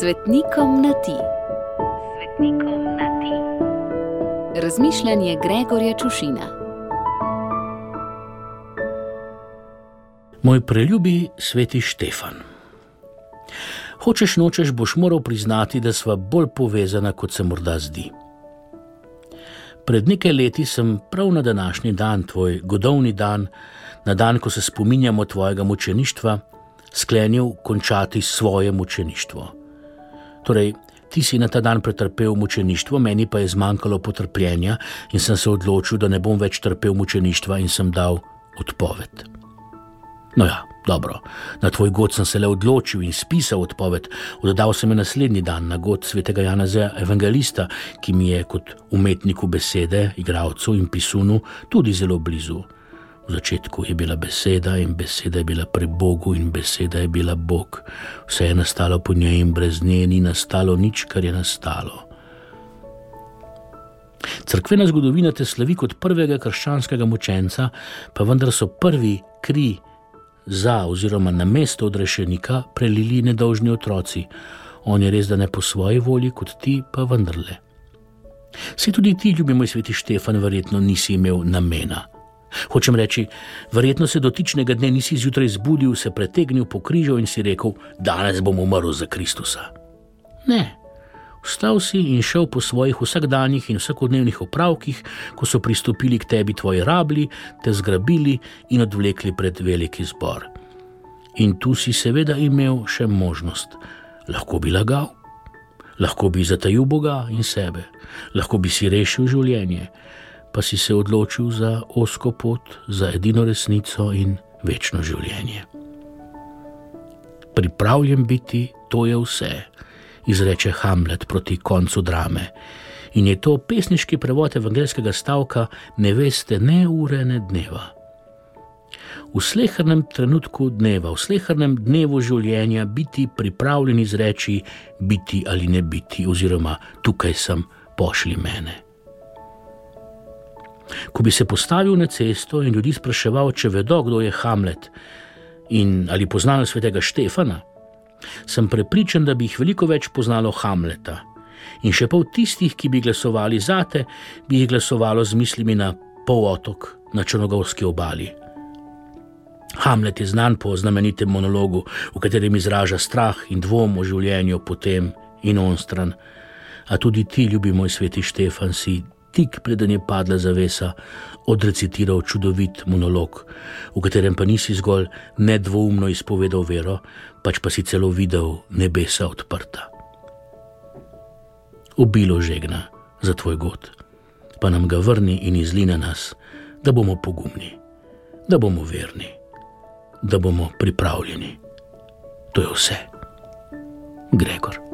Svetnikom na ti. Svetnikom na ti. Razmišljanje Gregorja Čušina. Moj preljubi sveti Štefan. Hočeš nočeš, boš moral priznati, da sva bolj povezana, kot se morda zdi. Pred nekaj leti sem prav na današnji dan, tvoj godovni dan, na dan, ko se spominjamo tvojega mučeništva, sklenil končati svoje mučeništvo. Torej, ti si na ta dan pretrpel mučeništvo, meni pa je zmanjkalo potrpljenja in sem se odločil, da ne bom več trpel mučeništva in sem dal odpoved. No ja, dobro, na tvoj god sem se le odločil in spisal odpoved, oddal sem jo naslednji dan na god svetega Janeza Evangelista, ki mi je kot umetniku besede, igravcu in pisunu tudi zelo blizu. V začetku je bila beseda in beseda je bila pri Bogu in beseda je bila Bog. Vse je nastalo po njej in brez nje ni nastalo nič, kar je nastalo. Cerkvena zgodovina te slavi kot prvega krščanskega mučenca, pa vendar so prvi kri za oziroma na mesto odrešenika prelili nedolžni otroci. On je res, da ne po svoji volji, kot ti, pa vendarle. Si tudi ti, ljubi moj sveti Štefan, verjetno nisi imel namena. Hočem reči, verjetno se dotičnega dne nisi zjutraj zbudil, se pretegnil po križu in si rekel: Danes bom umrl za Kristusa. Ne, vstal si in šel po svojih vsakdanjih in vsakodnevnih opravkih, ko so pristopili k tebi tvoji rabli, te zgrabili in odvlekli pred veliki zbor. In tu si seveda imel še možnost. Lahko bi lagal, lahko bi zatajil Boga in sebe, lahko bi si rešil življenje pa si se odločil za osko pot, za edino resnico in večno življenje. Pripravljen biti, to je vse, izreče Hamlet proti koncu drame. In je to pesniški prevod evangelskega stavka, ne veste, ne ure, ne dneva. V slehrnem trenutku dneva, v slehrnem dnevu življenja, biti pripravljen izreči: biti ali ne biti, oziroma tukaj sem, pošli mene. Ko bi se postavil na cesto in ljudi spraševal, če vedo, kdo je Hamlet in ali poznajo svetega Štefana, sem prepričan, da bi jih veliko več poznalo Hamleta. In še pol tistih, ki bi glasovali za te, bi jih glasovalo z mislimi na polotok na Črnogorski obali. Hamlet je znan po znamenitem monologu, v katerem izraža strah in dvom o življenju potem in on stran. A tudi ti, ljubi moj sveti Štefan, si tik preden je padla zavesa, odrecitiral čudovit monolog, v katerem pa nisi zgolj nedvoumno izpovedal vero, pač pa si celo videl nebesa odprta. Obilo žegna za tvoj god, pa nam ga vrni in izli na nas, da bomo pogumni, da bomo verni, da bomo pripravljeni. To je vse. Gregor.